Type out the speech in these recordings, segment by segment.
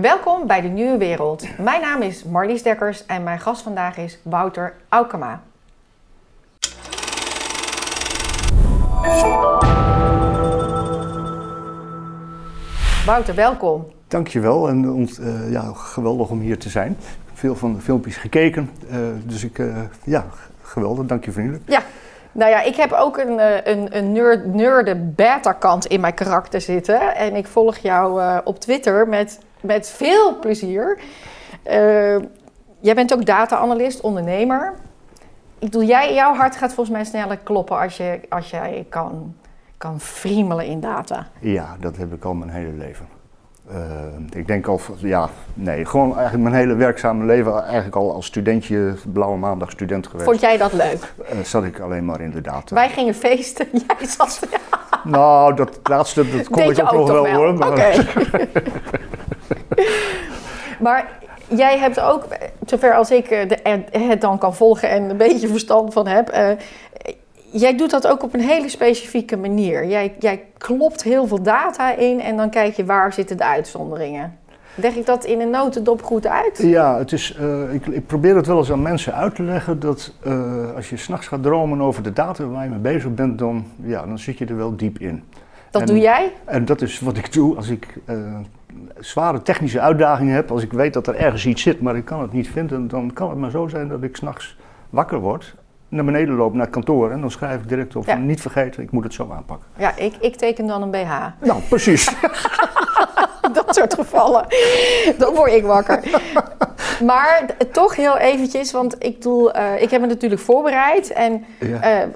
Welkom bij de Nieuwe Wereld. Mijn naam is Marlies Dekkers en mijn gast vandaag is Wouter Aukema. Wouter, welkom. Dankjewel en ont, uh, ja, geweldig om hier te zijn. Ik heb veel van de filmpjes gekeken, uh, dus ik, uh, ja, geweldig, dank je vriendelijk. Ja, nou ja, ik heb ook een, een, een nerd, nerde beta kant in mijn karakter zitten. En ik volg jou op Twitter met, met veel plezier. jij bent ook data-analyst, ondernemer. Ik bedoel, jij, jouw hart gaat volgens mij sneller kloppen als, je, als jij kan, kan friemelen in data. Ja, dat heb ik al mijn hele leven. Uh, ik denk al, ja, nee, gewoon eigenlijk mijn hele werkzame leven, eigenlijk al als studentje, blauwe maandag student geweest. Vond jij dat leuk? Uh, zat ik alleen maar in de data. Wij gingen feesten, jij zat... nou, dat laatste, dat kon ik ook, nog wel, wel hoor. Maar... Oké. maar jij hebt ook, zover als ik de, het dan kan volgen en een beetje verstand van heb, uh, jij doet dat ook op een hele specifieke manier. Jij, jij klopt heel veel data in en dan kijk je waar zitten de uitzonderingen. Leg ik dat in een notendop goed uit? Ja, het is, uh, ik, ik, probeer het wel eens aan mensen uit te leggen dat uh, als je s'nachts gaat dromen over de data waar je mee bezig bent, dan, ja, dan zit je er wel diep in. Dat en, doe jij? En dat is wat ik doe als ik uh, zware technische uitdagingen heb. Als ik weet dat er ergens iets zit, maar ik kan het niet vinden, dan kan het maar zo zijn dat ik s'nachts wakker word naar beneden loop naar het kantoor en dan schrijf ik direct op. Ja. Niet vergeten, ik moet het zo aanpakken. Ja, ik, ik teken dan een BH. Nou, precies. dat soort gevallen. Dan word ik wakker. Maar toch heel eventjes, want ik bedoel, uh, ik heb me natuurlijk voorbereid. En ja. uh,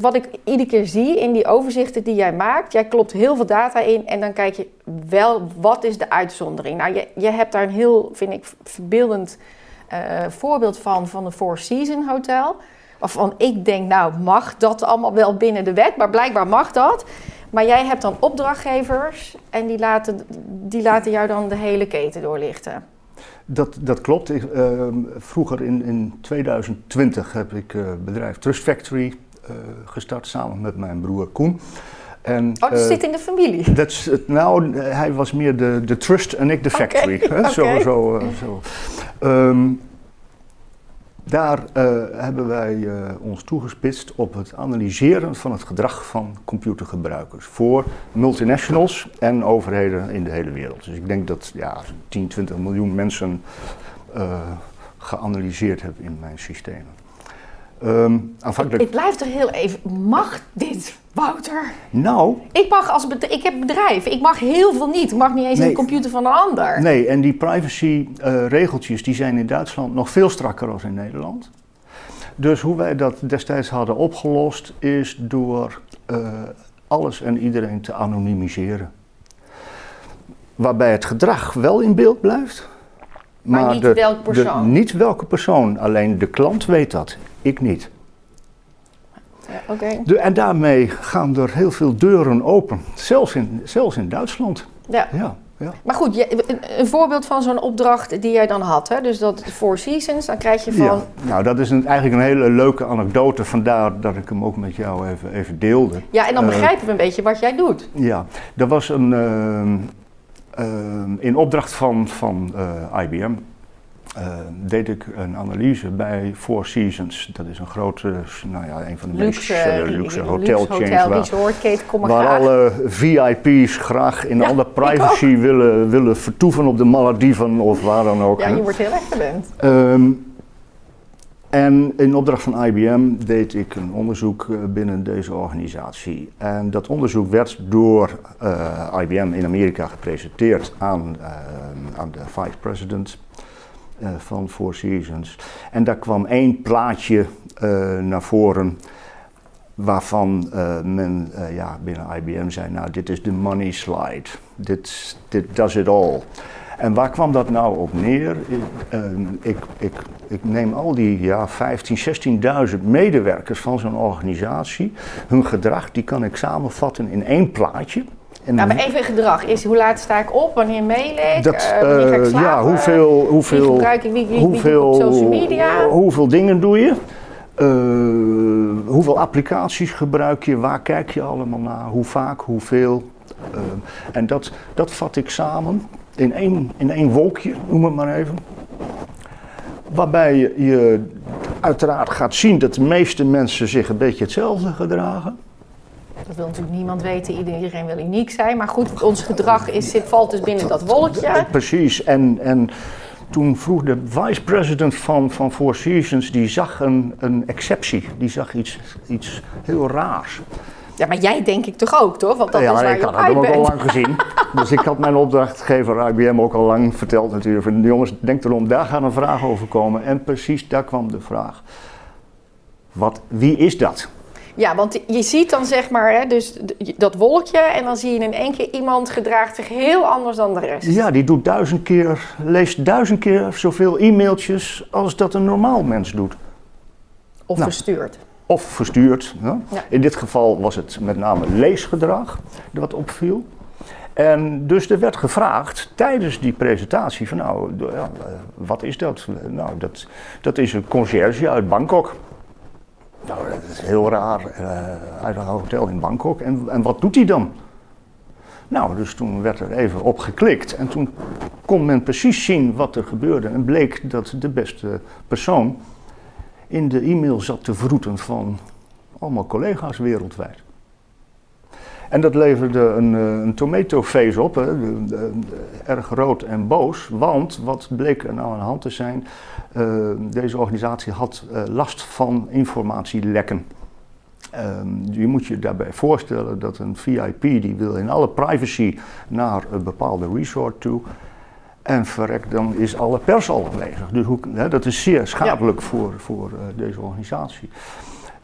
wat ik iedere keer zie in die overzichten die jij maakt, jij klopt heel veel data in en dan kijk je wel wat is de uitzondering. Nou, je, je hebt daar een heel, vind ik, verbeeldend uh, voorbeeld van, van een Four Seasons Hotel. Waarvan ik denk, nou mag dat allemaal wel binnen de wet, maar blijkbaar mag dat. Maar jij hebt dan opdrachtgevers en die laten, die laten jou dan de hele keten doorlichten. Dat, dat klopt. Uh, vroeger in, in 2020 heb ik uh, bedrijf Trust Factory gestart samen met mijn broer Koen. En, oh, dat zit in de familie? Dat, nou, hij was meer de, de trust en ik de factory. Okay, okay. Zo, zo, zo. Um, daar uh, hebben wij ons toegespitst op het analyseren van het gedrag van computergebruikers voor multinationals en overheden in de hele wereld. Dus ik denk dat ja, 10, 20 miljoen mensen geanalyseerd heb in mijn systemen. Um, aanvankelijk... Ik blijf er heel even. Mag dit, Wouter? Nou. Ik mag als ik heb bedrijf. Ik mag heel veel niet. Ik mag niet eens nee, in de computer van een ander. Nee, en die privacy-regeltjes uh, die zijn in Duitsland nog veel strakker dan in Nederland. Dus hoe wij dat destijds hadden opgelost is door uh, alles en iedereen te anonimiseren. Waarbij het gedrag wel in beeld blijft. Maar, maar niet de, welke persoon? De, niet welke persoon, alleen de klant weet dat ik niet. Ja, okay. de, en daarmee gaan er heel veel deuren open, zelfs in, zelfs in Duitsland. Ja. ja, ja. Maar goed, je, een, een, voorbeeld van zo'n opdracht die jij dan had, hè? dus dat Four Seasons, dan krijg je van... Ja, nou dat is een, eigenlijk een hele leuke anekdote, vandaar dat ik hem ook met jou even, even deelde. Ja, en dan uh, begrijpen we een beetje wat jij doet. Ja, er was een, uh, in opdracht van, van IBM uh, deed ik een analyse bij Four Seasons. Dat is een grote, nou ja, een van de luxe, meest uh, luxe hotelchains. Hotel, resort, kom maar waar graag. alle VIP's graag in Ja, alle privacy willen, willen vertoeven op de Malediven of waar dan ook. Ja, je wordt heel erg gewend. Ehm, en in opdracht van IBM deed ik een onderzoek eh, binnen deze organisatie. En dat onderzoek werd door eh, IBM in Amerika gepresenteerd aan, eh, aan de vice president van Four Seasons. En daar kwam één plaatje naar voren waarvan men ja, binnen IBM zei, nou dit is de money slide, dit, dit does it all. En waar kwam dat nou op neer? Ik, eh, ik, ik, ik neem al die ja, 15, 16.000 medewerkers van zo'n organisatie, hun gedrag, die kan ik samenvatten in één plaatje. En Ja, maar even gedrag. Is hoe laat sta ik op? Wanneer mail ik? dat, Eh, wanneer ga ik eh, slapen? ja, hoeveel, Wie hoeveel, gebruik ik? Wie, hoeveel, op social media? hoeveel dingen doe je? Hoeveel applicaties gebruik je? Waar kijk je allemaal naar? Hoe vaak? Hoeveel? En dat, dat vat ik samen in één, in één wolkje, noem het maar even. Waarbij je, uiteraard gaat zien dat de meeste mensen zich een beetje hetzelfde gedragen. Dat wil natuurlijk niemand weten, iedereen wil uniek zijn. Maar goed, ons gedrag is, zit, valt dus binnen dat wolkje. Precies, en, en toen vroeg de vice-president van, van Four Seasons, die zag een, een exceptie, die zag iets, iets heel raars. Ja, maar jij denk ik toch ook, toch? Want dat ja, is waar ik je had uit ook al lang gezien. Dus ik had mijn opdrachtgever IBM ook al lang verteld natuurlijk. Van, jongens, denk erom, daar gaat een vraag over komen. En precies daar kwam de vraag. Wat, wie is dat? Ja, want je ziet dan zeg maar hè, dus dat wolkje en dan zie je in één keer iemand gedraagt zich heel anders dan de rest. Ja, die doet duizend keer, leest duizend keer zoveel e-mailtjes als dat een normaal mens doet. Of Nou. verstuurd. Of verstuurd. Ja. In dit geval was het met name leesgedrag wat opviel. En dus er werd gevraagd tijdens die presentatie van nou, ja, eh, wat is dat? Nou, dat, dat is een conciërge uit Bangkok. Nou, dat is heel raar, eh, uit een hotel in Bangkok. En, en wat doet hij dan? Nou, dus toen werd er even op geklikt en toen kon men precies zien wat er gebeurde. En bleek dat de beste persoon in de e-mail zat te vroeten van allemaal collega's wereldwijd. En dat leverde een, eh, een tomato face op, hè, erg rood en boos, want wat bleek er nou aan de hand te zijn? Eh, deze organisatie had eh, last van informatielekken. Ehm, je moet je daarbij voorstellen dat een VIP die wil in alle privacy naar een bepaalde resort toe. En verrek, dan is alle pers al aanwezig. Dus hoe, hè, dat is zeer schadelijk voor, voor eh, deze organisatie.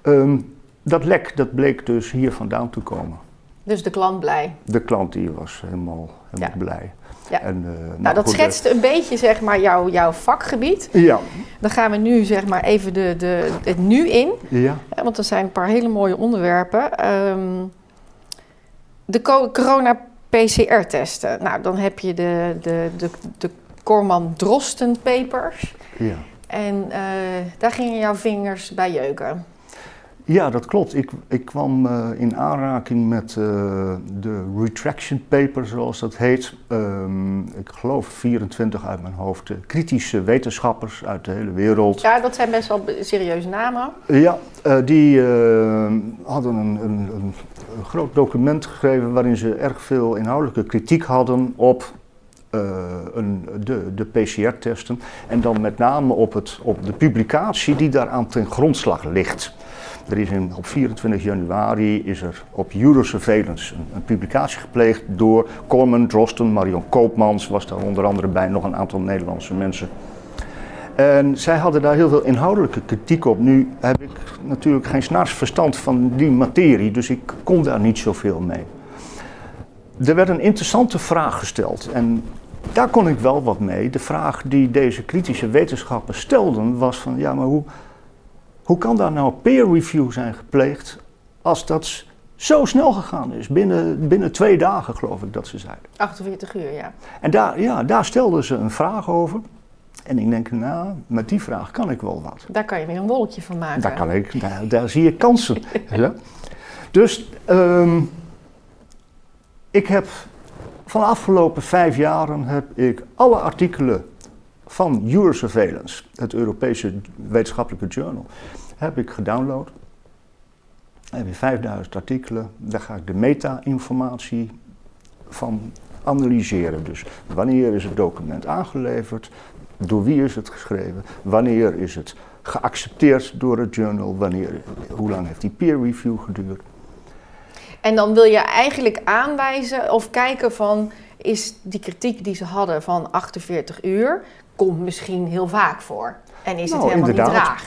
Ehm, dat lek dat bleek dus hier vandaan te komen. Dus de klant blij. De klant die was helemaal, helemaal Ja. blij. Ja. En, eh, Nou, dat goed, eh, schetst een beetje zeg maar jouw, jouw vakgebied. Ja, Dan gaan we nu zeg maar even de, de, het nu in. ja. Want er zijn een paar hele mooie onderwerpen. Ehm, de co- corona-PCR-testen. Nou, dan heb je de, de, de, de Corman-Drosten papers. ja. En eh, daar gingen jouw vingers bij jeuken. Ja, dat klopt. Ik, ik kwam eh, in aanraking met eh, de retraction paper, zoals dat heet. Ehm, ik geloof 24 uit mijn hoofd. eh, kritische wetenschappers uit de hele wereld. Ja, dat zijn best wel serieuze namen. Ja, die hadden een, een, een, groot document geschreven waarin ze erg veel inhoudelijke kritiek hadden op een, de, de PCR-testen. En dan met name op, het, op de publicatie die daaraan ten grondslag ligt. Er is op 24 januari is er op Eurosurveillance een, een publicatie gepleegd door Corman, Drosten, Marion Koopmans, was daar onder andere bij, nog een aantal Nederlandse mensen. En zij hadden daar heel veel inhoudelijke kritiek op. Nu heb ik natuurlijk geen snaars verstand van die materie, dus ik kon daar niet zoveel mee. Er werd een interessante vraag gesteld en daar kon ik wel wat mee. De vraag die deze kritische wetenschappers stelden was van ja, maar hoe, hoe kan daar nou peer review zijn gepleegd als dat zo snel gegaan is? Binnen, binnen twee dagen geloof ik dat ze zeiden. 48 uur, ja. En daar, ja, daar stelden ze een vraag over. En ik denk, nou, met die vraag kan ik wel wat. Daar kan je weer een wolkje van maken. Daar, kan ik, daar, daar zie ik kansen. ja. Dus ehm, ik heb van de afgelopen vijf jaren heb ik alle artikelen van Eurosurveillance, het Europese wetenschappelijke journal, heb ik gedownload. Dan heb je 5000 artikelen, daar ga ik de meta-informatie van analyseren. Dus wanneer is het document aangeleverd, door wie is het geschreven, wanneer is het geaccepteerd door het journal, wanneer, hoe lang heeft die peer review geduurd. En dan wil je eigenlijk aanwijzen of kijken van... is die kritiek die ze hadden van 48 uur... komt misschien heel vaak voor. En is het Nou, helemaal inderdaad. niet raar.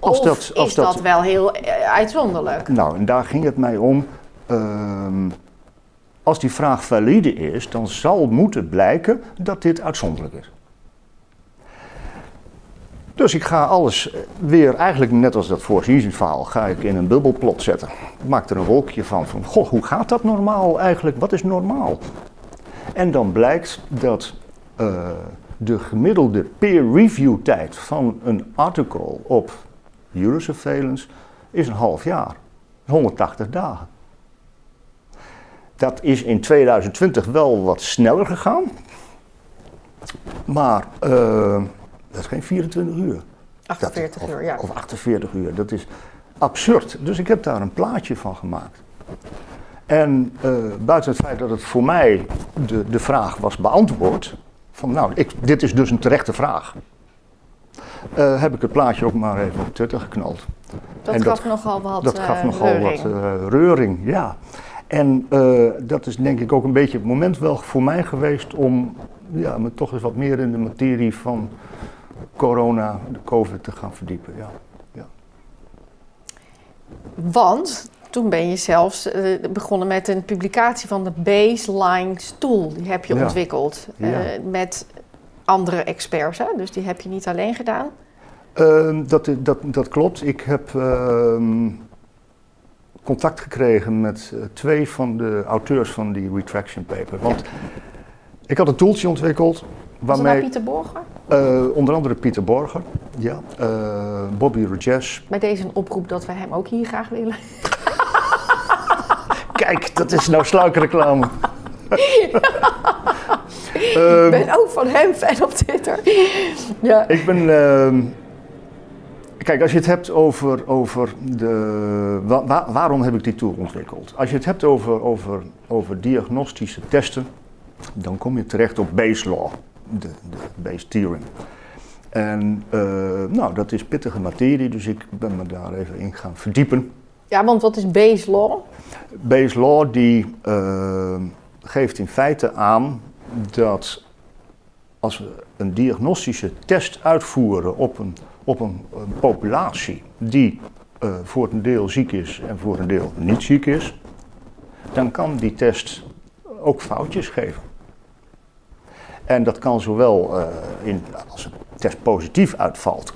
Als of dat- als is dat, dat- wel heel eh, uitzonderlijk? Nou, en daar ging het mij om. ehm, als die vraag valide is, dan zal moeten blijken dat dit uitzonderlijk is. Dus ik ga alles eh, weer, eigenlijk net als dat voorzieningsverhaal, ga ik in een bubbelplot zetten. Ik maak er een wolkje van, van, goh, hoe gaat dat normaal eigenlijk? Wat is normaal? En dan blijkt dat eh, de gemiddelde peer review tijd van een artikel op Eurosurveillance is een half jaar. 180 dagen. Dat is in 2020 wel wat sneller gegaan. Maar uh, dat is geen 24 uur. 48 dat, uur, ja. Of 48 uur, dat is absurd. Dus ik heb daar een plaatje van gemaakt. En uh, buiten het feit dat het voor mij de, de vraag was beantwoord, van nou, ik, dit is dus een terechte vraag, uh, heb ik het plaatje ook maar even op Twitter geknald. Dat en gaf nogal wat Dat gaf uh, nogal reuring. wat reuring, ja. En dat is denk ik ook een beetje het moment wel voor mij geweest om ja, me toch eens wat meer in de materie van corona, de COVID, te gaan verdiepen. Ja. ja. Want toen ben je zelfs uh, begonnen met een publicatie van de baseline stoel. Die heb je Ja. ontwikkeld uh, Ja. met andere experts. Hè? Dus die heb je niet alleen gedaan. Ehm, dat, dat, dat klopt. Ik heb ehm, contact gekregen met eh, twee van de auteurs van die retraction paper. Want ik had een toeltje ontwikkeld waarmee Pieter Borger? eh, onder andere Pieter Borger, ja, eh, Bobby Rajesh. Bij deze een oproep dat we hem ook hier graag willen. Kijk, dat is nou sluikreclame. Ik ben ook van hem fan op Twitter. ja. Ik ben. ehm, kijk, als je het hebt over, over de. wa- wa- waarom heb ik die tool ontwikkeld? Als je het hebt over, over, over diagnostische testen, dan kom je terecht op Bayes Law, de, de Bayes Theorem. En eh, nou, dat is pittige materie, dus ik ben me daar even in gaan verdiepen. Ja, want wat is base law? Bayes Law die eh, geeft in feite aan dat als we een diagnostische test uitvoeren op een, op een, een populatie die eh, voor een deel ziek is en voor een deel niet ziek is, dan kan die test ook foutjes geven. En dat kan zowel eh, in, als een test positief uitvalt,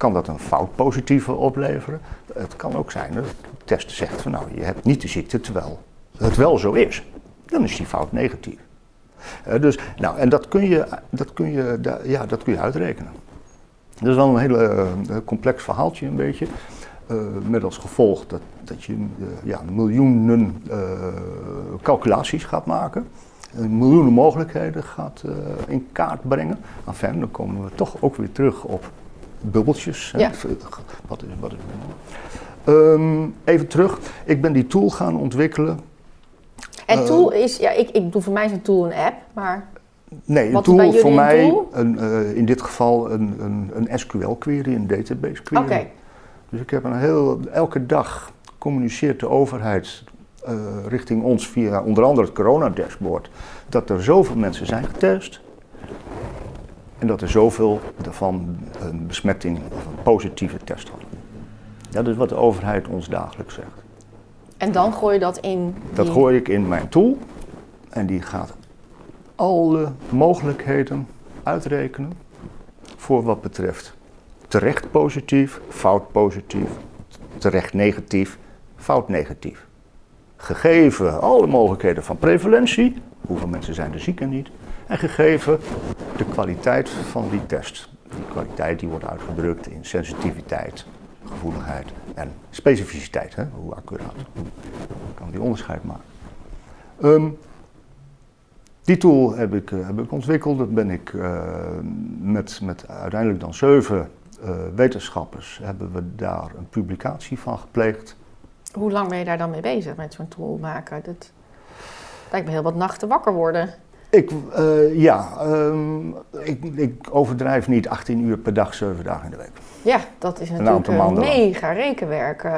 kan dat een fout positieve opleveren. Het kan ook zijn dat de test zegt van nou, je hebt niet de ziekte terwijl het wel zo is. Dan is die fout negatief. Eh, dus, nou, en dat kun je, dat kun je, ja, dat kun je uitrekenen. Dat is wel een hele eh, complex verhaaltje een beetje. Eh, met als gevolg dat, dat je ja, miljoenen calculaties gaat maken. miljoenen mogelijkheden gaat in kaart brengen. Enfin, dan komen we toch ook weer terug op bubbeltjes. Ja. Wat is, wat is Ehm, even terug. Ik ben die tool gaan ontwikkelen. En Eh, tool is, ja, ik, ik bedoel voor mij is een tool een app, maar Nee, een tool voor mij, tool? een, eh, in dit geval een, een, een SQL-query, een database query. oké. Dus ik heb een heel, elke dag communiceert de overheid eh, richting ons via onder andere het coronadashboard dat er zoveel mensen zijn getest en dat er zoveel daarvan een besmetting of een positieve test hadden. Dat is wat de overheid ons dagelijks zegt. En dan gooi je dat in. Dat gooi ik in mijn tool en die gaat alle mogelijkheden uitrekenen voor wat betreft terecht positief, fout positief, terecht negatief, fout negatief. Gegeven alle mogelijkheden van prevalentie, hoeveel mensen zijn er ziek en niet, en gegeven de kwaliteit van die test. Die kwaliteit die wordt uitgedrukt in sensitiviteit, gevoeligheid en specificiteit. Hè? Hoe accuraat kan die onderscheid maken. Ehm, die tool heb ik, eh, heb ik ontwikkeld. Dat ben ik eh, met, met uiteindelijk dan zeven eh, wetenschappers hebben we daar een publicatie van gepleegd. Hoe lang ben je daar dan mee bezig met zo'n tool maken? Dat lijkt me heel wat nachten wakker worden. Ik, eh, ja, ehm, ik, ik overdrijf niet 18 uur per dag, 7 dagen in de week. Ja, dat is natuurlijk een mega rekenwerk eh,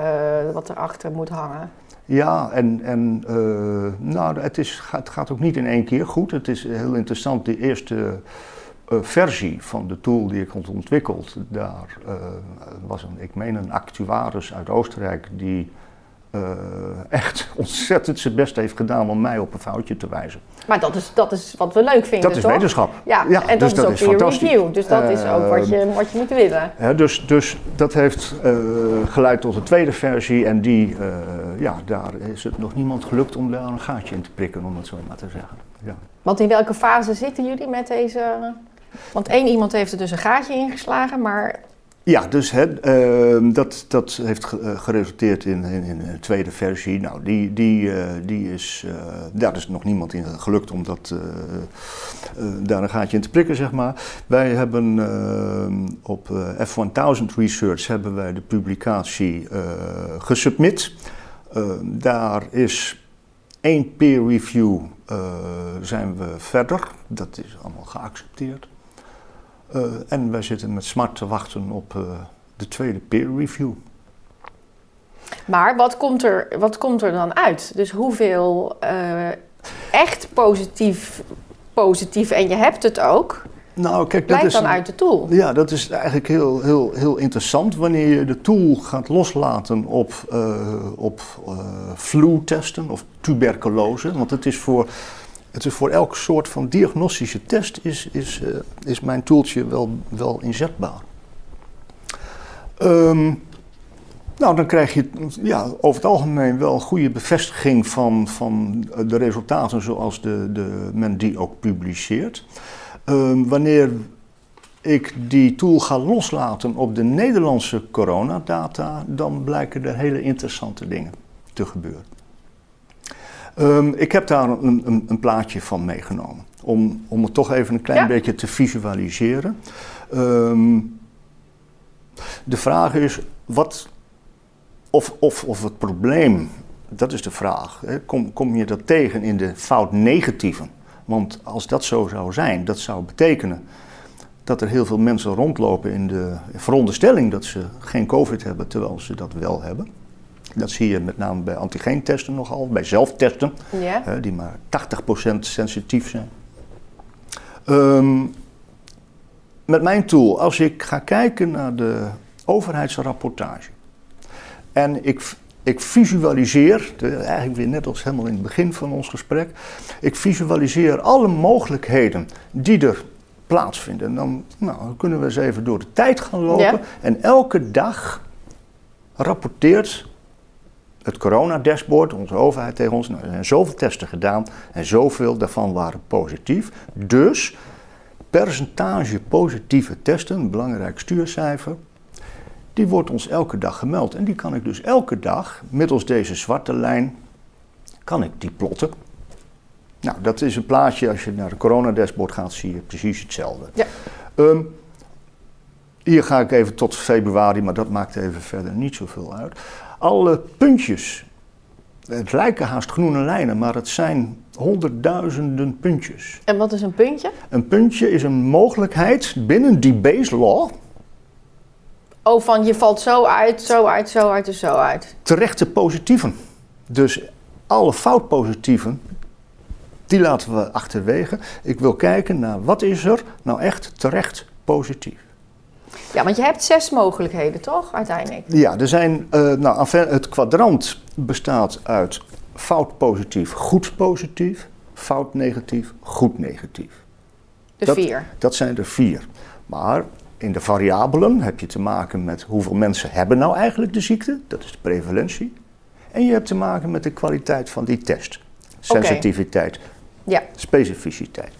wat erachter moet hangen. Ja, en, en eh, nou, het, is, het gaat ook niet in één keer goed. Het is heel interessant, de eerste versie van de tool die ik had ontwikkeld, daar was een, ik meen een actuaris uit Oostenrijk die eh, echt ontzettend zijn best heeft gedaan om mij op een foutje te wijzen. Maar dat is, dat is wat we leuk vinden, Dat is toch? wetenschap. Ja, Ja, en dat dus is ook peer review. Dus dat is ook wat je, wat je moet willen. Hè, dus, dus dat heeft eh, geleid tot een tweede versie en die, eh, ja, daar is het nog niemand gelukt om daar een gaatje in te prikken, om het zo maar te zeggen. Ja. Want in welke fase zitten jullie met deze... Want één iemand heeft er dus een gaatje ingeslagen, maar Ja, dus hè, ehm, dat, dat heeft eh, geresulteerd in, in, een tweede versie. Nou, die, die, uh, die is, uh, daar is nog niemand in gelukt om dat, daar een gaatje in te prikken, zeg maar. Wij hebben ehm, op F1000 Research hebben wij de publicatie gesubmit. Ehm, daar is één peer review zijn we verder. Dat is allemaal geaccepteerd. Uh, en wij zitten met smart te wachten op uh, de tweede peer review. Maar wat komt er, wat komt er dan uit? Dus hoeveel uh, echt positief, positief, en je hebt het ook, nou, kijk, dat is, dan uit de tool? Ja, dat is eigenlijk heel, heel, heel interessant. Wanneer je de tool gaat loslaten op, op flu-testen of tuberculose, want het is voor het is voor elk soort van diagnostische test is, is, uh, is mijn toeltje wel, wel inzetbaar. Um, nou, dan krijg je ja, over het algemeen wel goede bevestiging van, van de resultaten zoals de, de, men die ook publiceert. Um, wanneer ik die tool ga loslaten op de Nederlandse coronadata, dan blijken er hele interessante dingen te gebeuren. Um, ik heb daar een, een, een, plaatje van meegenomen. Om, om het toch even een klein beetje te visualiseren. Um, de vraag is, wat, of, of, of het probleem, dat is de vraag. Hè, kom, kom je dat tegen in de fout negatieven? Want als dat zo zou zijn, dat zou betekenen dat er heel veel mensen rondlopen in de veronderstelling dat ze geen COVID hebben, terwijl ze dat wel hebben. Dat zie je met name bij antigeentesten nogal, bij zelftesten, ja. uh, die maar 80% sensitief zijn. Um, met mijn tool, als ik ga kijken naar de overheidsrapportage en ik, ik visualiseer, de, eigenlijk weer net als helemaal in het begin van ons gesprek, ik visualiseer alle mogelijkheden die er plaatsvinden. En dan, nou, dan kunnen we eens even door de tijd gaan lopen ja. en elke dag rapporteert het corona-dashboard, onze overheid tegen ons, nou, er zijn zoveel testen gedaan en zoveel daarvan waren positief. Dus percentage positieve testen, een belangrijk stuurcijfer, die wordt ons elke dag gemeld. En die kan ik dus elke dag, middels deze zwarte lijn, kan ik die plotten. Nou, dat is een plaatje, als je naar de corona-dashboard gaat, zie je precies hetzelfde. Ja. Um, hier ga ik even tot februari, maar dat maakt even verder niet zoveel uit alle puntjes. Het lijken haast groene lijnen, maar het zijn honderdduizenden puntjes. En wat is een puntje? Een puntje is een mogelijkheid binnen die base law. Oh, van je valt zo uit, zo uit, zo uit en zo uit. Terechte positieven. Dus alle foutpositieven, die laten we achterwege. Ik wil kijken naar wat is er nou echt terecht positief. Ja, want je hebt zes mogelijkheden, toch, uiteindelijk? Ja, er zijn, uh, nou, het kwadrant bestaat uit fout positief, goed positief, fout negatief, goed negatief. De dat, vier? Dat zijn er vier. Maar in de variabelen heb je te maken met hoeveel mensen hebben nou eigenlijk de ziekte, dat is de prevalentie. En je hebt te maken met de kwaliteit van die test. Sensitiviteit, ja. specificiteit.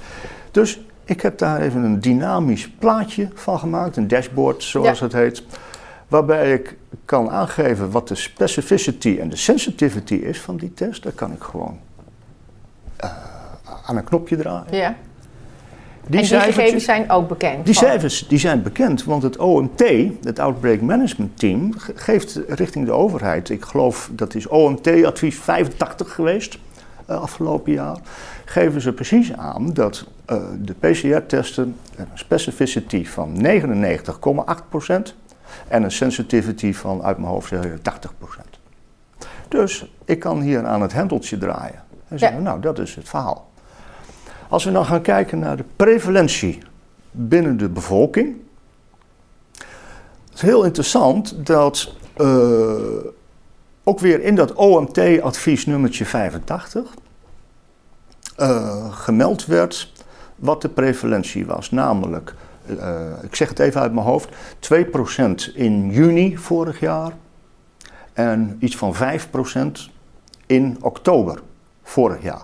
Dus ik heb daar even een dynamisch plaatje van gemaakt, een dashboard zoals het heet. Waarbij ik kan aangeven wat de specificity en de sensitivity is van die test. Dat kan ik gewoon uh, aan een knopje draaien. Ja. Die, en die gegevens zijn ook bekend? Die cijfers die zijn bekend, want het OMT, het Outbreak Management Team, geeft richting de overheid. Ik geloof dat is OMT-advies 85 geweest afgelopen jaar. Geven ze precies aan dat uh, de PCR-testen een specificity van 99,8% en een sensitivity van uit mijn hoofd zeggen 80%. Dus ik kan hier aan het hendeltje draaien en zeggen, nou dat is het verhaal. Als we dan gaan kijken naar de prevalentie binnen de bevolking. Het is heel interessant dat uh, ook weer in dat OMT-advies nummertje 85 uh, gemeld werd wat de prevalentie was. Namelijk, uh, ik zeg het even uit mijn hoofd, 2% in juni vorig jaar en iets van 5% in oktober vorig jaar.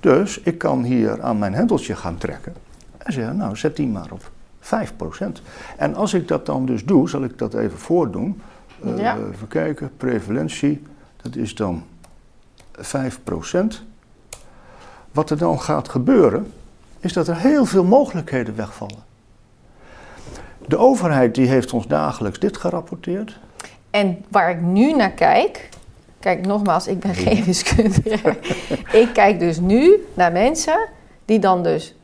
Dus ik kan hier aan mijn hendeltje gaan trekken en zeggen, nou zet die maar op 5%. En als ik dat dan dus doe, zal ik dat even voordoen. Uh, ja. Even kijken, prevalentie, dat is dan 5%. Wat er dan gaat gebeuren, is dat er heel veel mogelijkheden wegvallen. De overheid die heeft ons dagelijks dit gerapporteerd. En waar ik nu naar kijk, kijk nogmaals, ik ben geen wiskundige. ik kijk dus nu naar mensen die dan dus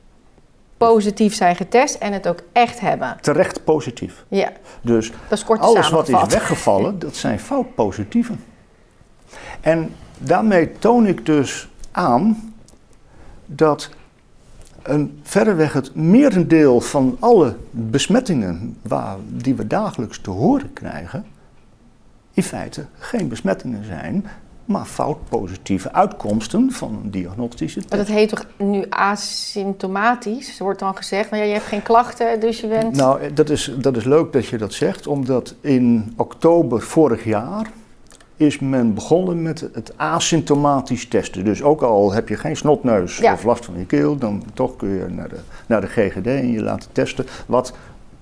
positief zijn getest en het ook echt hebben. Terecht positief. Ja. Dus alles wat is weggevallen, dat zijn fout positieven. En daarmee toon ik dus aan dat een verreweg het merendeel van alle besmettingen waar, die we dagelijks te horen krijgen, in feite geen besmettingen zijn, maar fout positieve uitkomsten van een diagnostische test. Maar dat heet toch nu asymptomatisch, wordt dan gezegd. Maar ja, je hebt geen klachten, dus je bent... Nou, dat is, dat is leuk dat je dat zegt, omdat in oktober vorig jaar is men begonnen met het asymptomatisch testen. Dus ook al heb je geen snotneus of last van je keel, dan toch kun je naar de, naar de GGD en je laten testen. Wat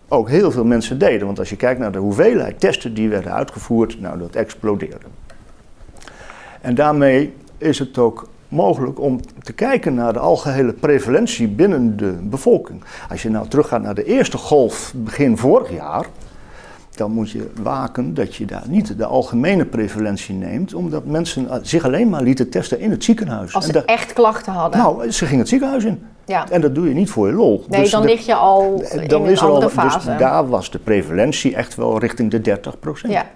ook heel veel mensen deden. Want als je kijkt naar de hoeveelheid testen die werden uitgevoerd, nou dat explodeerde. En daarmee is het ook mogelijk om te kijken naar de algehele prevalentie binnen de bevolking. Als je nou teruggaat naar de eerste golf begin vorig jaar, dan moet je waken dat je daar niet de algemene prevalentie neemt, omdat mensen zich alleen maar lieten testen in het ziekenhuis. Als ze echt klachten hadden. Nou, ze gingen het ziekenhuis in. Ja. En dat doe je niet voor je lol. Nee, dus dan lig je al dan in is een andere al, dus fase. Dus daar was de prevalentie echt wel richting de 30 procent. Ja.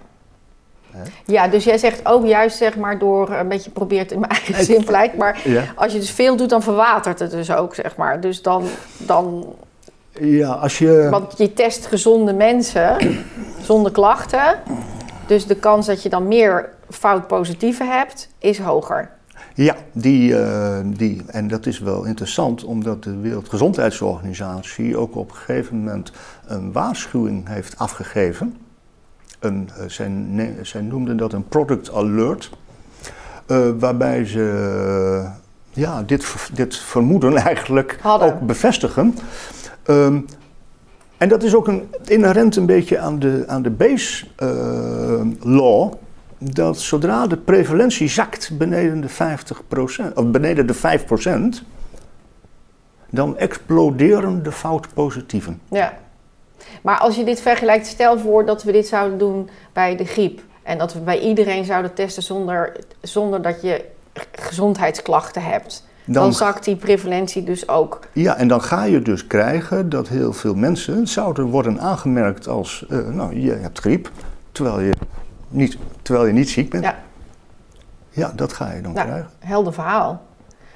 Ja, dus jij zegt ook juist zeg maar door een beetje probeert in mijn eigen simpelheid, maar als je dus veel doet, dan verwatert het dus ook zeg maar. Dus dan, dan ja, als je... Want je test gezonde mensen zonder klachten. Dus de kans dat je dan meer fout positieve hebt, is hoger. Ja, die, uh, die, en dat is wel interessant, omdat de Wereldgezondheidsorganisatie ook op een gegeven moment een waarschuwing heeft afgegeven. Een, uh, zij, noemden dat een product alert, uh, waarbij ze ja, dit, dit vermoeden eigenlijk Hadden. ook bevestigen. Um, en dat is ook een, inherent een beetje aan de, aan de base uh, law. Dat zodra de prevalentie zakt beneden de 50%, of beneden de 5%, dan exploderen de foutpositieven. Ja. Maar als je dit vergelijkt, stel voor dat we dit zouden doen bij de griep. En dat we bij iedereen zouden testen zonder, zonder dat je gezondheidsklachten hebt. Dan, zakt die prevalentie dus ook. Ja, en dan ga je dus krijgen dat heel veel mensen zouden worden aangemerkt als, uh, nou, je hebt griep, terwijl je niet, terwijl je niet ziek bent. Ja, ja dat ga je dan nou, krijgen. Helder verhaal.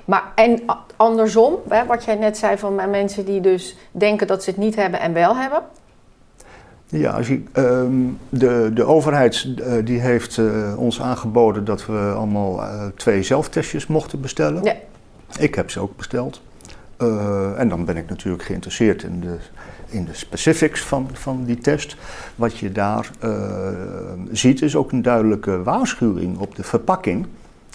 Maar en andersom, hè, wat jij net zei van mensen die dus denken dat ze het niet hebben en wel hebben. Ja, als je, ehm, de, de overheid uh, die heeft uh, ons aangeboden dat we allemaal uh, twee zelftestjes mochten bestellen. Ja. Ik heb ze ook besteld. En dan ben ik natuurlijk geïnteresseerd in de, in de specifics van, van die test. Wat je daar ziet is ook een duidelijke waarschuwing op de verpakking.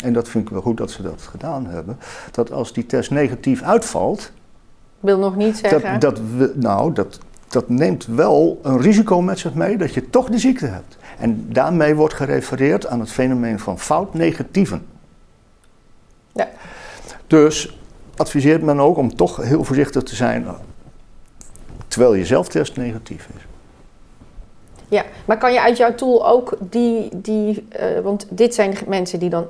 En dat vind ik wel goed dat ze dat gedaan hebben. Dat als die test negatief uitvalt. Wil nog niet zeggen. Dat, dat, nou, dat, dat neemt wel een risico met zich mee dat je toch de ziekte hebt. En daarmee wordt gerefereerd aan het fenomeen van fout negatieven. Ja. Dus adviseert men ook om toch heel voorzichtig te zijn terwijl je zelftest negatief is. Ja, maar kan je uit jouw tool ook die, die uh, want dit zijn mensen die dan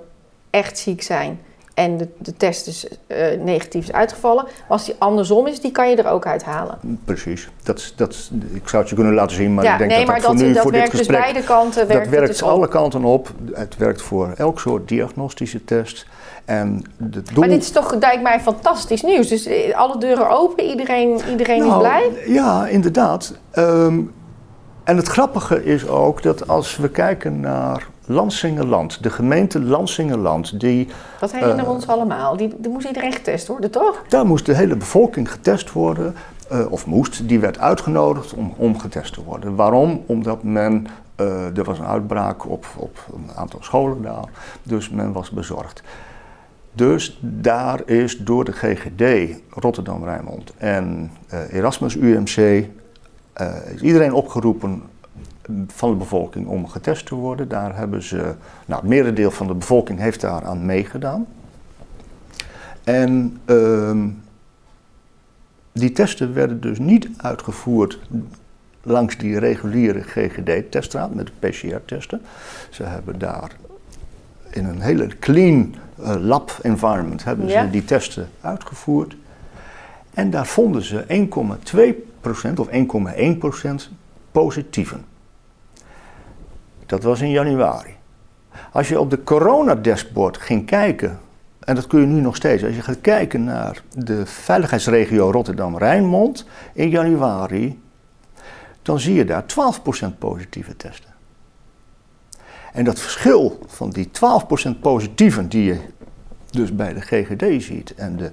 echt ziek zijn en de, de test is uh, negatief is uitgevallen. Als die andersom is, die kan je er ook uithalen. Precies. Dat, dat, ik zou het je kunnen laten zien, maar ja, ik denk nee, dat maar dat, dat, voor nu, dat voor werkt dit gesprek, dus beide kanten. Werkt dat werkt dus alle kanten op. Het werkt voor elk soort diagnostische test. En de doel... Maar dit is toch, lijkt mij, fantastisch nieuws. Dus eh, alle deuren open, iedereen, iedereen nou, is blij? Ja, inderdaad. Um, en het grappige is ook dat als we kijken naar Lansingerland, de gemeente Lansingerland, die... Dat herinneren we uh, ons allemaal. Die, die moest iedereen getest worden, toch? Daar moest de hele bevolking getest worden, uh, of moest. Die werd uitgenodigd om, om getest te worden. Waarom? Omdat men... Uh, er was een uitbraak op, op een aantal scholen daar, dus men was bezorgd. Dus daar is door de GGD Rotterdam-Rijnmond en Erasmus UMC is iedereen opgeroepen van de bevolking om getest te worden. Daar hebben ze, nou, het merendeel van de bevolking heeft daar aan meegedaan. En ehm, die testen werden dus niet uitgevoerd langs die reguliere GGD-teststraat met de PCR-testen. Ze hebben daar in een hele clean uh, lab environment hebben ze die testen uitgevoerd. En daar vonden ze 1,2% of 1,1% positieven. Dat was in januari. Als je op de corona-dashboard ging kijken, en dat kun je nu nog steeds, als je gaat kijken naar de veiligheidsregio Rotterdam-Rijnmond in januari, dan zie je daar 12% positieve testen. En dat verschil van die 12% positieven die je dus bij de GGD ziet en de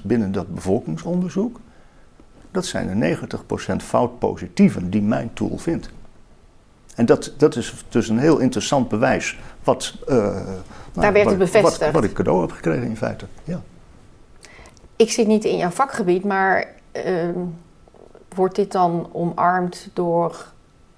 1,1% binnen dat bevolkingsonderzoek, dat zijn de 90% fout positieven die mijn tool vindt. En dat, dat is dus een heel interessant bewijs. Wat, uh, Daar nou, werd het bevestigd. Wat, wat, ik cadeau heb gekregen in feite. Ja. Ik zit niet in jouw vakgebied, maar uh, wordt dit dan omarmd door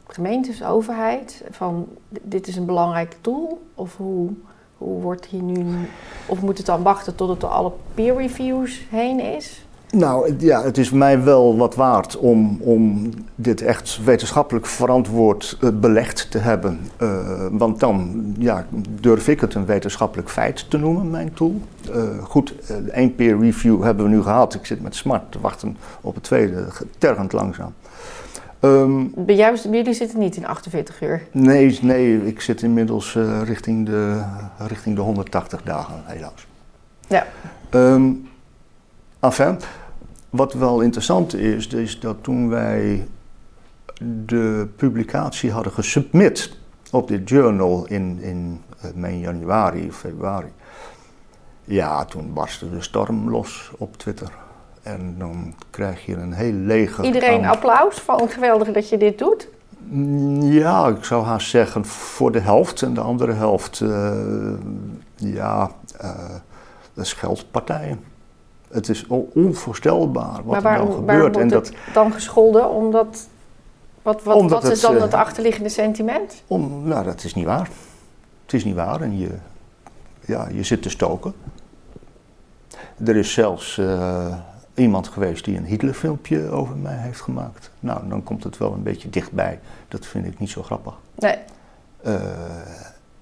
gemeentes, overheid? Van dit is een belangrijk tool? Of hoe, hoe wordt hier nu. Of moet het dan wachten tot het door alle peer reviews heen is? Nou ja, het is mij wel wat waard om, om dit echt wetenschappelijk verantwoord uh, belegd te hebben. Uh, want dan ja, durf ik het een wetenschappelijk feit te noemen, mijn tool. Uh, goed, één peer review hebben we nu gehad. Ik zit met smart te wachten op het tweede, tergend langzaam. Um, bij, jou, bij jullie zitten niet in 48 uur? Nee, nee ik zit inmiddels richting, de, richting de 180 dagen, helaas. Ja. Um, enfin, wat wel interessant is, is dat toen wij de publicatie hadden gesubmit op dit journal in, in eh, mei, januari of februari. Ja, toen barstte de storm los op Twitter. En dan krijg je een heel leger. Iedereen applaus van geweldig dat je dit doet? Mm, ja, ik zou haast zeggen voor de helft. En de andere helft, uh, ja, uh, dat is geldpartijen. Het is onvoorstelbaar wat er nou gebeurt. en dat, dan gescholden? Omdat, wat wat, wat is dan het eh, achterliggende sentiment? Om, nou, dat is niet waar. Het is niet waar en je, ja, je zit te stoken. Er is zelfs uh, iemand geweest die een Hitlerfilmpje over mij heeft gemaakt. Nou, dan komt het wel een beetje dichtbij. Dat vind ik niet zo grappig. Nee. Uh,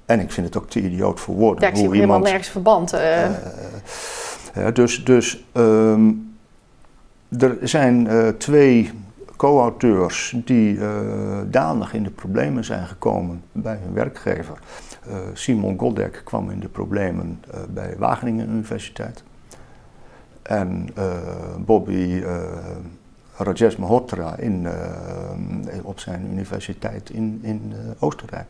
en ik vind het ook te idioot voor woorden. Ja, ik zie helemaal nergens verband. Uh dus dus um, er zijn uh, twee co-auteurs die uh, danig in de problemen zijn gekomen bij hun werkgever. Uh, Simon Goddek kwam in de problemen bij Wageningen Universiteit. En Bobby Rajesh Malhotra in, op zijn universiteit in, in Oostenrijk.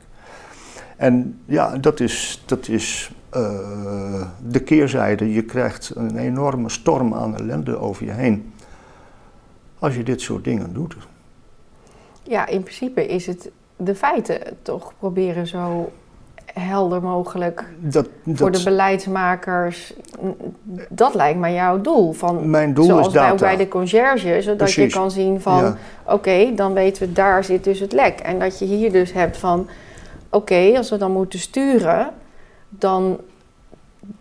En ja, dat is, dat is de keerzijde. Je krijgt een enorme storm aan ellende over je heen. Als je dit soort dingen doet. Ja, in principe is het de feiten toch proberen zo helder mogelijk dat, voor de beleidsmakers. Dat lijkt mij jouw doel. Van, Mijn doel zoals is data. bij de conciërge, zodat je kan zien van... oké, dan weten we, daar zit dus het lek. En dat je hier dus hebt van... oké, als we dan moeten sturen dan,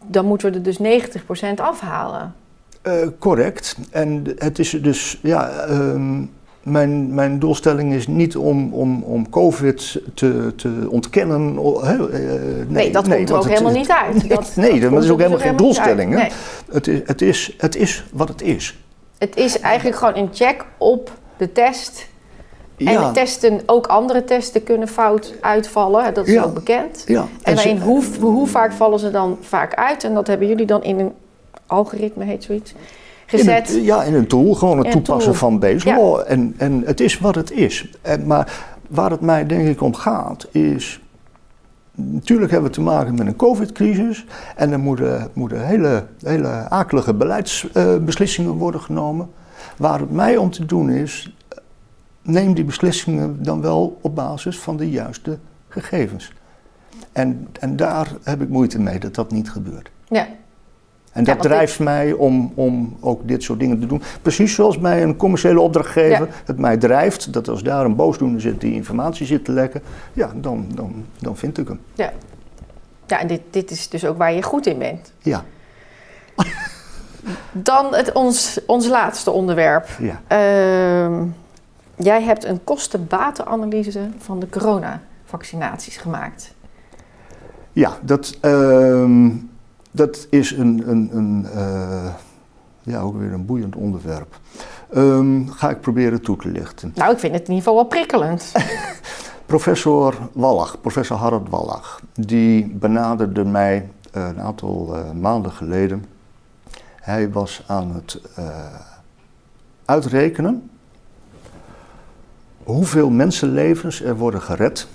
dan moeten we er dus 90% afhalen. Uh, correct. En het is dus, ja, um, mijn, mijn doelstelling is niet om, om, om COVID te, te ontkennen. Uh, nee, nee, dat komt er ook helemaal niet uit. Dat, nee, dat, is ook helemaal geen doelstelling. Nee. Het, is, het, is, het is wat het is. Het is eigenlijk gewoon een check op de test en testen, ook andere testen kunnen fout uitvallen, dat is ook bekend. Ja. En, en hoe, hoe vaak vallen ze dan vaak uit? En dat hebben jullie dan in een algoritme, heet zoiets, gezet. In ja, in een tool, gewoon het toepassen van base En, en het is wat het is. En, maar waar het mij denk ik om gaat, is... Natuurlijk hebben we te maken met een covid-crisis en er moeten, moeten hele, hele akelige beleidsbeslissingen worden genomen. Waar het mij om te doen is, neem die beslissingen dan wel op basis van de juiste gegevens. En, en daar heb ik moeite mee dat dat niet gebeurt. Ja. En dat drijft mij om, om ook dit soort dingen te doen. Precies zoals mij een commerciële opdrachtgever het mij drijft. Dat als daar een boosdoener zit die informatie zit te lekken, ja, dan, dan, dan vind ik hem. Ja, ja en dit, dit is dus ook waar je goed in bent. Ja. Dan het, ons, ons laatste onderwerp. Ja. Ehm, jij hebt een kosten-batenanalyse van de coronavaccinaties gemaakt. Ja, dat, ehm, dat is een, een, een uh, ja, ook weer een boeiend onderwerp. Um, ga ik proberen toe te lichten. Nou, ik vind het in ieder geval wel prikkelend. professor Wallach, professor Harald Wallach, die benaderde mij uh, een aantal uh, maanden geleden. Hij was aan het uitrekenen hoeveel mensenlevens er worden gered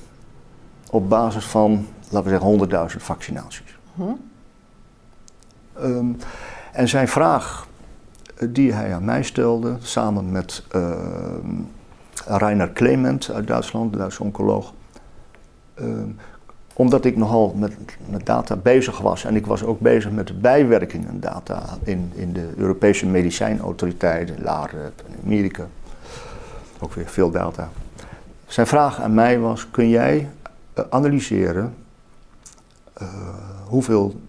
op basis van, laten we zeggen, 100.000 vaccinaties. Hm? Um, en zijn vraag eh, die hij aan mij stelde, samen met uh, Rainer Clement uit Duitsland, de Duitse oncoloog. Uh, omdat ik nogal met, met, data bezig was en ik was ook bezig met de bijwerkingen data in, in de Europese medicijnautoriteiten, LAREP en Amerika. Ook weer veel data. Zijn vraag aan mij was: kun jij uh, analyseren uh, hoeveel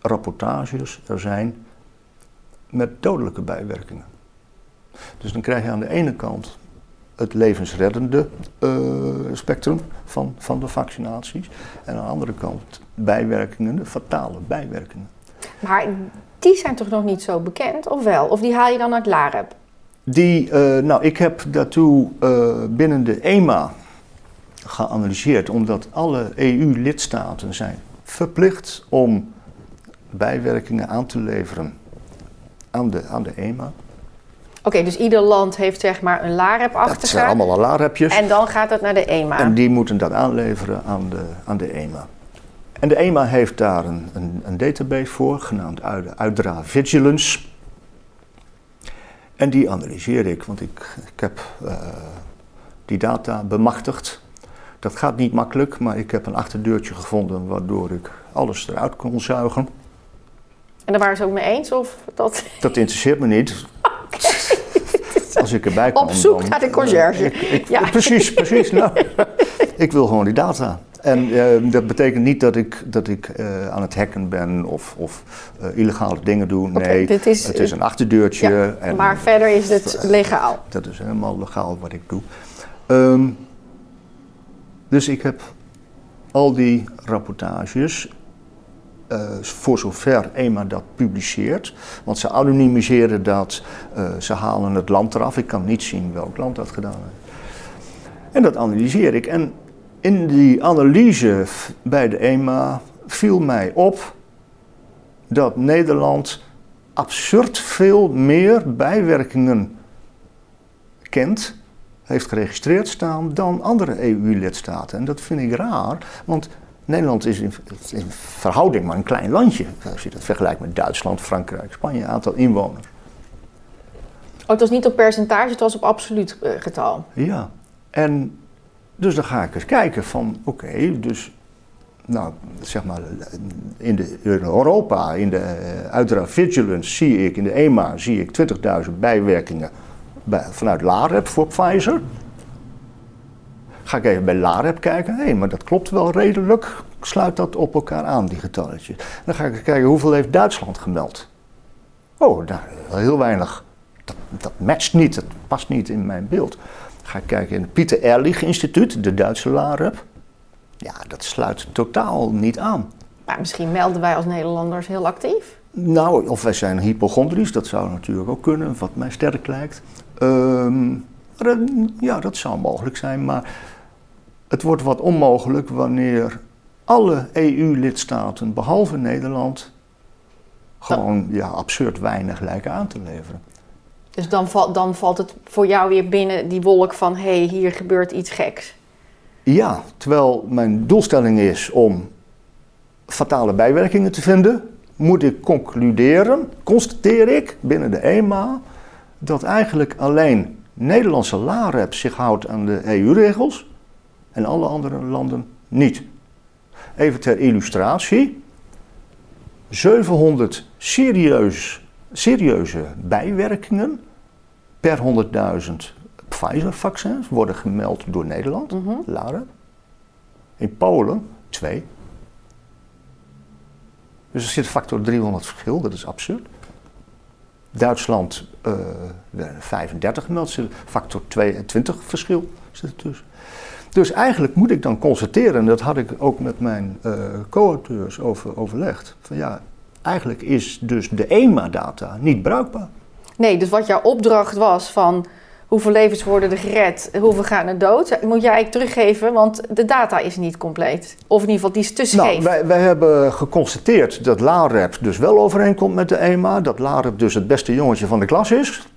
rapportages er zijn met dodelijke bijwerkingen. Dus dan krijg je aan de ene kant het levensreddende uh, spectrum van, van de vaccinaties. En aan de andere kant bijwerkingen, de fatale bijwerkingen. Maar die zijn toch nog niet zo bekend, of wel? Of die haal je dan uit LAREP? Die, uh, nou, ik heb daartoe uh, binnen de EMA geanalyseerd, omdat alle EU-lidstaten zijn verplicht om bijwerkingen aan te leveren aan de, aan de EMA. Oké, dus ieder land heeft zeg maar een LAREP achter Dat zijn allemaal LAREPjes. En dan gaat het naar de EMA. En die moeten dat aanleveren aan de, aan de EMA. En de EMA heeft daar een, een, een database voor, genaamd Uitdra Vigilance. En die analyseer ik, want ik, ik heb uh, die data bemachtigd. Dat gaat niet makkelijk, maar ik heb een achterdeurtje gevonden waardoor ik alles eruit kon zuigen. En daar waren ze ook mee eens? Of dat... dat interesseert me niet. Als ik erbij kom. Op zoek naar de conciërge. Ik, ja. Precies, precies. Nou, ik wil gewoon die data. En uh, dat betekent niet dat ik, dat ik uh, aan het hacken ben of, of uh, illegale dingen doe. Nee, okay, is, het is een achterdeurtje. Ja, en, maar verder is het legaal. Dat is helemaal legaal wat ik doe. Um, dus ik heb al die rapportages uh, voor zover EMA dat publiceert. Want ze anonimiseren dat, uh, ze halen het land eraf. Ik kan niet zien welk land dat gedaan heeft. En dat analyseer ik. En in die analyse bij de EMA viel mij op dat Nederland absurd veel meer bijwerkingen kent, heeft geregistreerd staan dan andere EU-lidstaten. En dat vind ik raar, want Nederland is in, in, verhouding maar een klein landje. Als je dat vergelijkt met Duitsland, Frankrijk, Spanje, aantal inwoners. Oh, het was niet op percentage, het was op absoluut uh, getal. Ja, en dus dan ga ik eens kijken van, oké, dus, nou, zeg maar, in, de, Europa, in de uh, Vigilance zie ik, in de EMA zie ik 20.000 bijwerkingen bij, vanuit LAREP voor Pfizer. Ga ik even bij LAREP kijken. Hé, maar dat klopt wel redelijk. Sluit dat op elkaar aan, die getalletjes. Dan ga ik kijken hoeveel heeft Duitsland gemeld. Oh, nou, heel weinig. Dat, dat matcht niet, dat past niet in mijn beeld. Ga ik kijken in het Pieter Ehrlich Instituut, de Duitse LAREP. Ja, dat sluit totaal niet aan. Maar misschien melden wij als Nederlanders heel actief. Nou, of wij zijn hypochondrisch, dat zou natuurlijk ook kunnen, wat mij sterk lijkt. Um, ja, dat zou mogelijk zijn, maar het wordt wat onmogelijk wanneer alle EU-lidstaten, behalve Nederland, gewoon ja, absurd weinig lijken aan te leveren. Dus dan, val, dan valt het voor jou weer binnen die wolk van hé, hey, hier gebeurt iets geks. Ja, terwijl mijn doelstelling is om fatale bijwerkingen te vinden, moet ik concluderen, constateer ik binnen de EMA, dat eigenlijk alleen Nederlandse LAREP zich houdt aan de EU-regels en alle andere landen niet. Even ter illustratie. 700 serieus, serieuze bijwerkingen per 100.000 Pfizer-vaccins worden gemeld door Nederland. Laren. In Polen twee. Dus er zit factor 300 verschil, dat is absurd. Duitsland eh, werden 35 gemeld, zit factor 22 verschil zit er tussen. Dus eigenlijk moet ik dan constateren, en dat had ik ook met mijn eh, co-auteurs over, overlegd, van ja, eigenlijk is dus de EMA-data niet bruikbaar. Nee, dus wat jouw opdracht was van hoeveel levens worden er gered, hoeveel gaan er dood, moet jij teruggeven, want de data is niet compleet. Of in ieder geval, die is te scheef. Nou, wij, wij hebben geconstateerd dat LAREP dus wel overeenkomt met de EMA. Dat LAREP dus het beste jongetje van de klas is.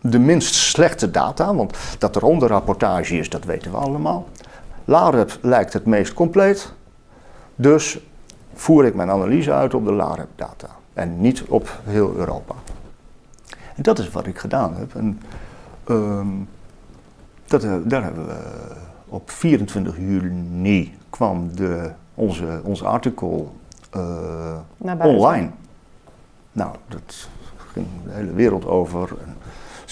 De minst slechte data, want dat er onderrapportage is, dat weten we allemaal. LAREP lijkt het meest compleet. Dus voer ik mijn analyse uit op de LAREP-data. En niet op heel Europa. En dat is wat ik gedaan heb. En, ehm, dat, eh, daar hebben we op 24 juni kwam de, onze, ons artikel eh, online. Nou, dat ging de hele wereld over. En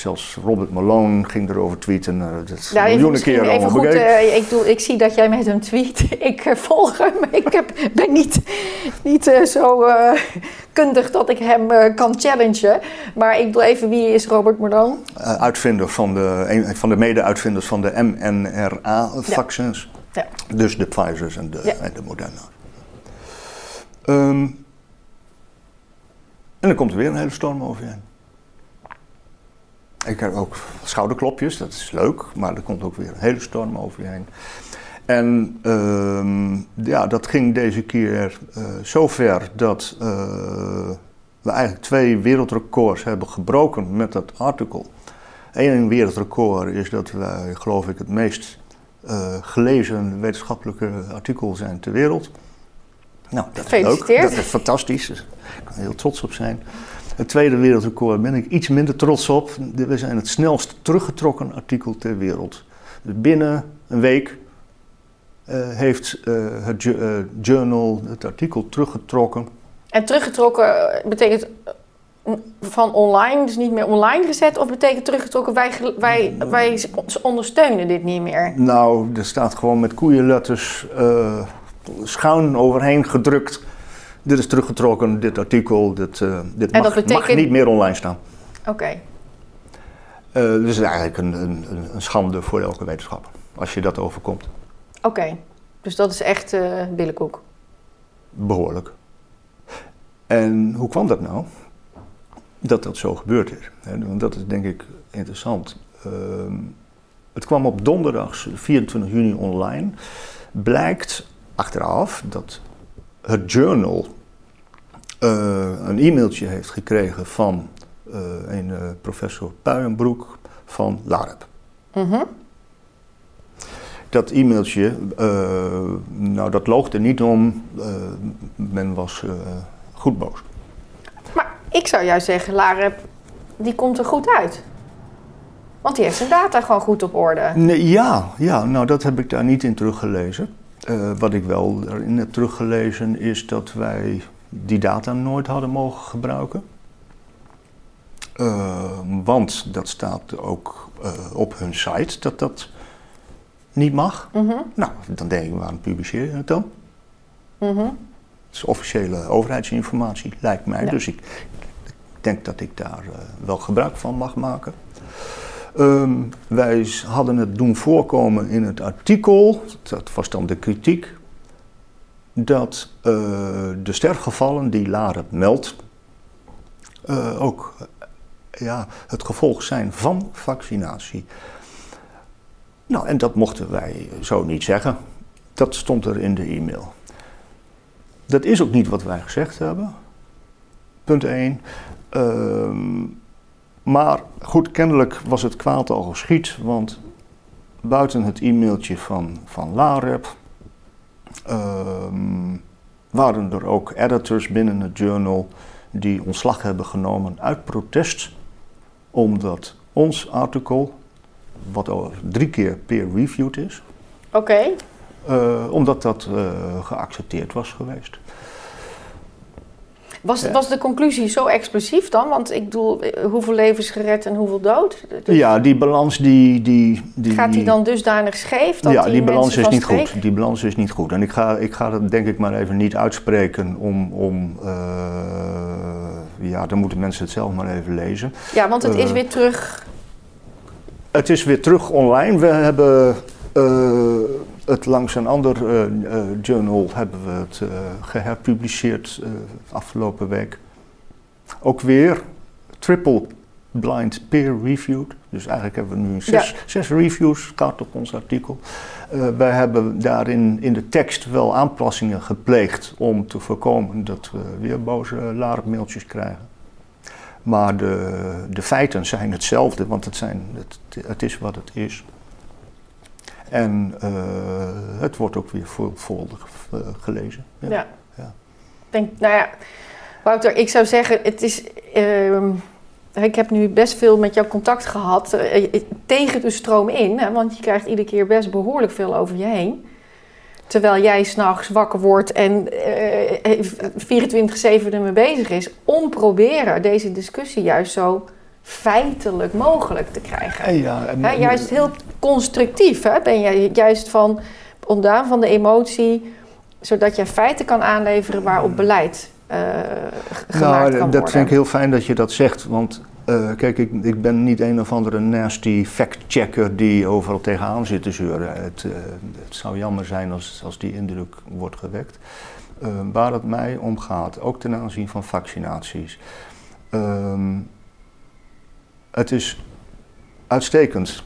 zelfs Robert Malone ging erover tweeten. eh, dat is even, miljoenen even allemaal goed, eh, ik, doe, ik zie dat jij met hem tweet. Ik eh, volg hem. Ik heb, ben niet, niet zo kundig dat ik hem kan challengen. Maar ik bedoel even, wie is Robert Malone? Uitvinder van de, een van de mede-uitvinders van de mRNA-vaccins. Ja. Dus de Pfizer's en de, Ja. en de Moderna. Ehm, en dan komt er weer een hele storm over je heen. Ik heb ook schouderklopjes, dat is leuk, maar er komt ook weer een hele storm over je heen. En ehm, ja, dat ging deze keer eh zo ver dat eh, we eigenlijk twee wereldrecords hebben gebroken met dat artikel. Eén wereldrecord is dat wij, geloof ik, het meest eh, gelezen wetenschappelijke artikel zijn ter wereld. Nou, dat is leuk. Gefeliciteerd. Dat is fantastisch. Ik kan er heel trots op zijn. Het tweede wereldrecord ben ik iets minder trots op. We zijn het snelst teruggetrokken artikel ter wereld. Dus binnen een week eh, heeft eh, het eh, journal het artikel teruggetrokken. En teruggetrokken betekent van online, dus niet meer online gezet? Of betekent teruggetrokken, wij, wij, wij ondersteunen dit niet meer? Nou, er staat gewoon met koeienletters schuin overheen gedrukt. Dit is teruggetrokken, dit artikel, dit, eh, dit mag, dat mag betekent- niet meer online staan. Oké. Eh dus het is eigenlijk een, een, een- schande voor elke wetenschapper, als je dat overkomt. Oké, dus dat is echt eh billenkoek. Behoorlijk. En hoe kwam dat nou? Dat dat zo gebeurd is. Want dat is denk ik interessant. Ehm, het kwam op donderdag 24 juni online. Blijkt achteraf dat het journal eh, een e-mailtje heeft gekregen van eh, een eh, professor Puijenbroek van LAREP. Mhm. Dat e-mailtje, nou dat loog er niet om. Men was goed boos. Maar ik zou juist zeggen, Larep, die komt er goed uit. Want die heeft zijn data gewoon goed op orde. Nee, ja, ja, nou dat heb ik daar niet in teruggelezen. Eh, wat ik wel erin heb teruggelezen is dat wij die data nooit hadden mogen gebruiken. Eh, want dat staat ook eh, op hun site dat dat niet mag. Mhm, Nou, dan denk ik, waarom publiceer je het dan? mhm. Het is officiële overheidsinformatie, lijkt mij. Ja. Dus ik denk dat ik daar eh, wel gebruik van mag maken. Ehm, wij hadden het doen voorkomen in het artikel, dat was dan de kritiek, dat eh, de sterfgevallen die Larep meldt eh, ook eh, ja, het gevolg zijn van vaccinatie. Nou, en dat mochten wij zo niet zeggen. Dat stond er in de e-mail. Dat is ook niet wat wij gezegd hebben. Punt 1. Maar goed, kennelijk was het kwaad al geschied, want buiten het e-mailtje van, van LAREP ehm, waren er ook editors binnen het journal die ontslag hebben genomen uit protest, omdat ons artikel, wat al drie keer peer-reviewed is, Oké, eh, omdat dat eh, geaccepteerd was geweest. Was, was de conclusie zo explosief dan? Want ik bedoel, eh, hoeveel levens gered en hoeveel dood? Dus ja, die balans die... die, die gaat die dan dusdanig scheef? Dat ja, die, balans is niet goed. Die balans is niet goed. En ik ga, ik ga dat denk ik maar even niet uitspreken om... om uh, ja, dan moeten mensen het zelf maar even lezen. Ja, want het is uh, weer terug... Het is weer terug online. We hebben het langs een ander uh, uh, journal hebben we het uh, geherpubliceerd afgelopen week. Ook weer triple blind peer reviewed. Dus eigenlijk hebben we nu zes, ja. zes reviews gehad op ons artikel. wij hebben daarin in de tekst wel aanpassingen gepleegd om te voorkomen dat we weer boze mailtjes krijgen. Maar de, de feiten zijn hetzelfde, want het, zijn, het, het is wat het is. En uh, het wordt ook weer veelvuldig uh, gelezen. Ja. ja. ja. Denk, nou ja, Wouter, ik zou zeggen, het is. Uh, ik heb nu best veel met jou contact gehad eh, tegen de stroom in, hè, want je krijgt iedere keer best behoorlijk veel over je heen. Terwijl jij s'nachts wakker wordt en 24-7 ermee bezig is, om proberen deze discussie juist zo feitelijk mogelijk te krijgen. Ja, en, juist heel constructief hè? ben je juist van ontdaan van de emotie, zodat je feiten kan aanleveren waarop beleid uh, gemaakt nou, Dat vind ik heel fijn dat je dat zegt, want uh, kijk, ik, ik, ben niet een of andere nasty fact-checker die overal tegenaan zit te zeuren. Het, uh, het zou jammer zijn als, als die indruk wordt gewekt. Uh, waar het mij om gaat, ook ten aanzien van vaccinaties. Ehm, het is uitstekend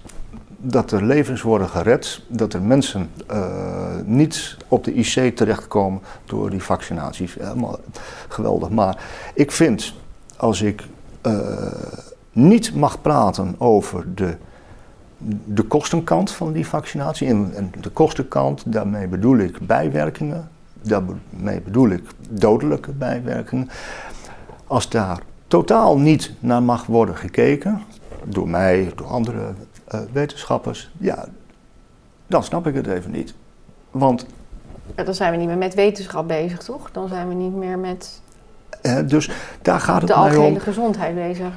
dat er levens worden gered, dat er mensen uh, niet op de IC terechtkomen door die vaccinaties. Helemaal geweldig. Maar ik vind, als ik uh, niet mag praten over de, de kostenkant van die vaccinatie, en de kostenkant, daarmee bedoel ik bijwerkingen, daarmee bedoel ik dodelijke bijwerkingen. Als daar totaal niet naar mag worden gekeken, door mij, door andere uh, wetenschappers, ja, dan snap ik het even niet. Want. Ja, dan zijn we niet meer met wetenschap bezig, toch? Dan zijn we niet meer met. Uh, dus daar gaat het de algehele gezondheid bezig.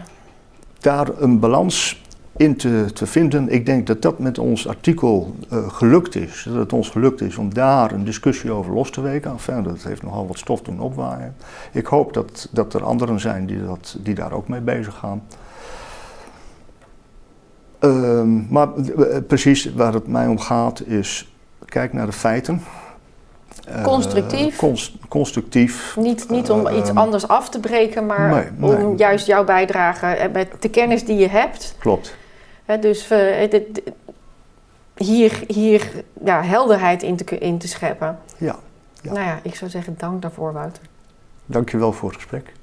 Daar een balans in te, te, vinden. Ik denk dat dat met ons artikel uh, gelukt is. Dat het ons gelukt is om daar een discussie over los te weken. Enfin, dat heeft nogal wat stof doen opwaaien. Ik hoop dat, dat er anderen zijn die, dat, die daar ook mee bezig gaan. Uh, maar uh, precies waar het mij om gaat is, kijk naar de feiten. Constructief? Const, constructief. Niet, niet om iets ehm, anders af te breken, maar nee, om juist jouw bijdrage met de kennis die je hebt. Klopt dus uh, hier, hier ja, helderheid in te, in te scheppen. Ja, ja. Nou ja, ik zou zeggen dank daarvoor, Wouter. Dank je wel voor het gesprek.